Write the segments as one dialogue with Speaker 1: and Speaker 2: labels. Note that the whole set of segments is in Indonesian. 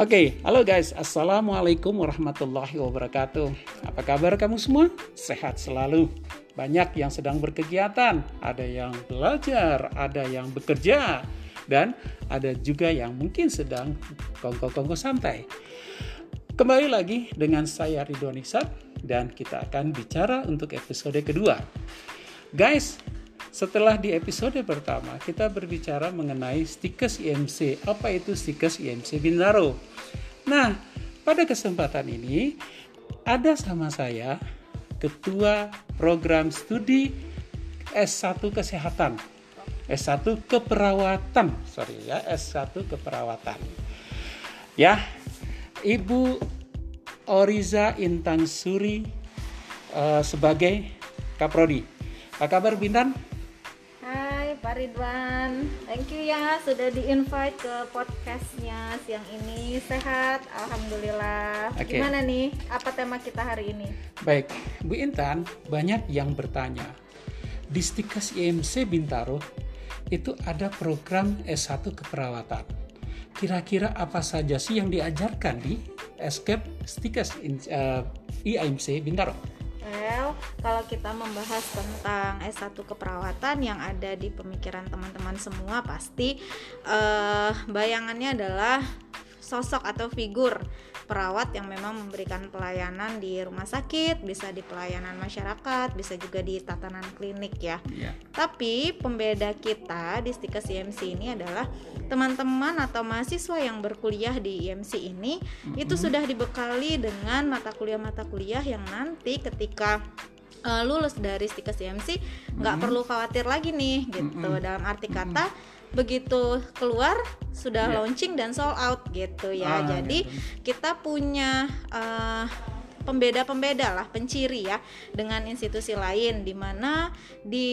Speaker 1: Oke, halo guys. Assalamualaikum warahmatullahi wabarakatuh. Apa kabar kamu semua? Sehat selalu. Banyak yang sedang berkegiatan, ada yang belajar, ada yang bekerja, dan ada juga yang mungkin sedang kongko-kongko santai. Kembali lagi dengan saya Ridwan Isan dan kita akan bicara untuk episode kedua. Guys, setelah di episode pertama kita berbicara mengenai stikes IMC. Apa itu stikes IMC Bintaro? Nah, pada kesempatan ini ada sama saya ketua program studi S1 Kesehatan. S1 Keperawatan, sorry ya, S1 Keperawatan. Ya, Ibu Oriza Intan Suri uh, sebagai Kaprodi. Apa kabar Bintan?
Speaker 2: Pak Ridwan. Thank you ya sudah di-invite ke podcastnya siang ini. Sehat, Alhamdulillah. Okay. Gimana nih? Apa tema kita hari ini?
Speaker 1: Baik, Bu Intan, banyak yang bertanya. Di Stikas IMC Bintaro itu ada program S1 keperawatan. Kira-kira apa saja sih yang diajarkan di Escape Stikas uh, eh, IMC Bintaro?
Speaker 2: Well, kalau kita membahas tentang S1 keperawatan yang ada di pemikiran teman-teman semua pasti uh, bayangannya adalah sosok atau figur perawat yang memang memberikan pelayanan di rumah sakit, bisa di pelayanan masyarakat, bisa juga di tatanan klinik ya. Yeah. Tapi pembeda kita di Stikes IMC ini adalah teman-teman atau mahasiswa yang berkuliah di IMC ini mm-hmm. itu sudah dibekali dengan mata kuliah-mata kuliah yang nanti ketika uh, lulus dari Stikes IMC nggak mm-hmm. perlu khawatir lagi nih gitu. Mm-hmm. Dalam arti kata mm-hmm begitu keluar sudah yeah. launching dan sold out gitu ya. Ah, Jadi gitu. kita punya uh, pembeda-pembeda lah, penciri ya dengan institusi lain di mana di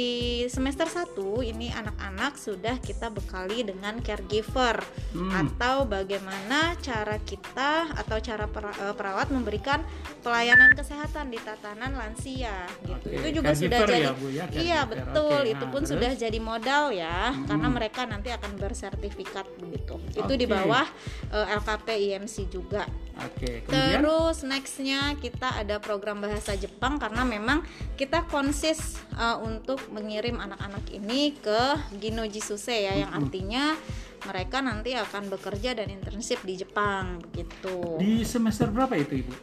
Speaker 2: semester 1 ini anak-anak sudah kita bekali dengan caregiver hmm. atau bagaimana cara kita atau cara eh, perawat memberikan pelayanan kesehatan di tatanan lansia gitu. Okay. Itu juga caregiver sudah ya, jadi Bu, ya, Iya, betul. Okay. Itu pun nah, sudah jadi modal ya hmm. karena mereka nanti akan bersertifikat begitu. Okay. Itu di bawah uh, eh, LKP IMC juga.
Speaker 1: Oke.
Speaker 2: Okay, Terus nextnya kita ada program bahasa Jepang karena memang kita konsis uh, untuk mengirim anak-anak ini ke Ginoji Suse ya, yang artinya mereka nanti akan bekerja dan internship di Jepang begitu.
Speaker 1: Di semester berapa itu ibu?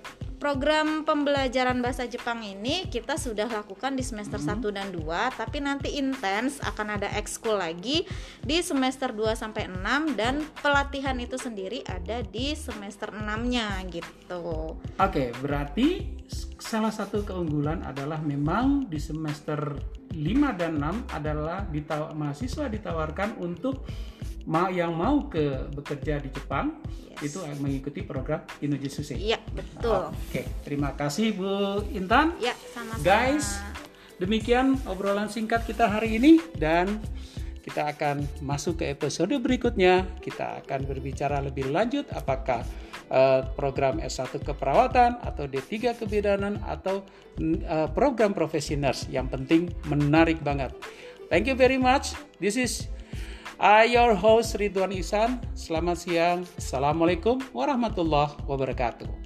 Speaker 2: Program pembelajaran bahasa Jepang ini kita sudah lakukan di semester hmm. 1 dan 2 tapi nanti intens akan ada ekskul lagi di semester 2 sampai 6 dan pelatihan itu sendiri ada di semester 6-nya gitu.
Speaker 1: Oke, berarti salah satu keunggulan adalah memang di semester 5 dan 6 adalah ditaw mahasiswa ditawarkan untuk ma yang mau ke bekerja di Jepang yes. itu mengikuti program Inuji Susi.
Speaker 2: Iya, betul.
Speaker 1: Oke, okay. terima kasih Bu Intan.
Speaker 2: Ya, sama-sama.
Speaker 1: Guys, demikian obrolan singkat kita hari ini dan kita akan masuk ke episode berikutnya. Kita akan berbicara lebih lanjut apakah uh, program S1 keperawatan atau D3 kebidanan atau uh, program profesioners yang penting menarik banget. Thank you very much. This is I your host Ridwan Isan. Selamat siang. Assalamualaikum warahmatullahi wabarakatuh.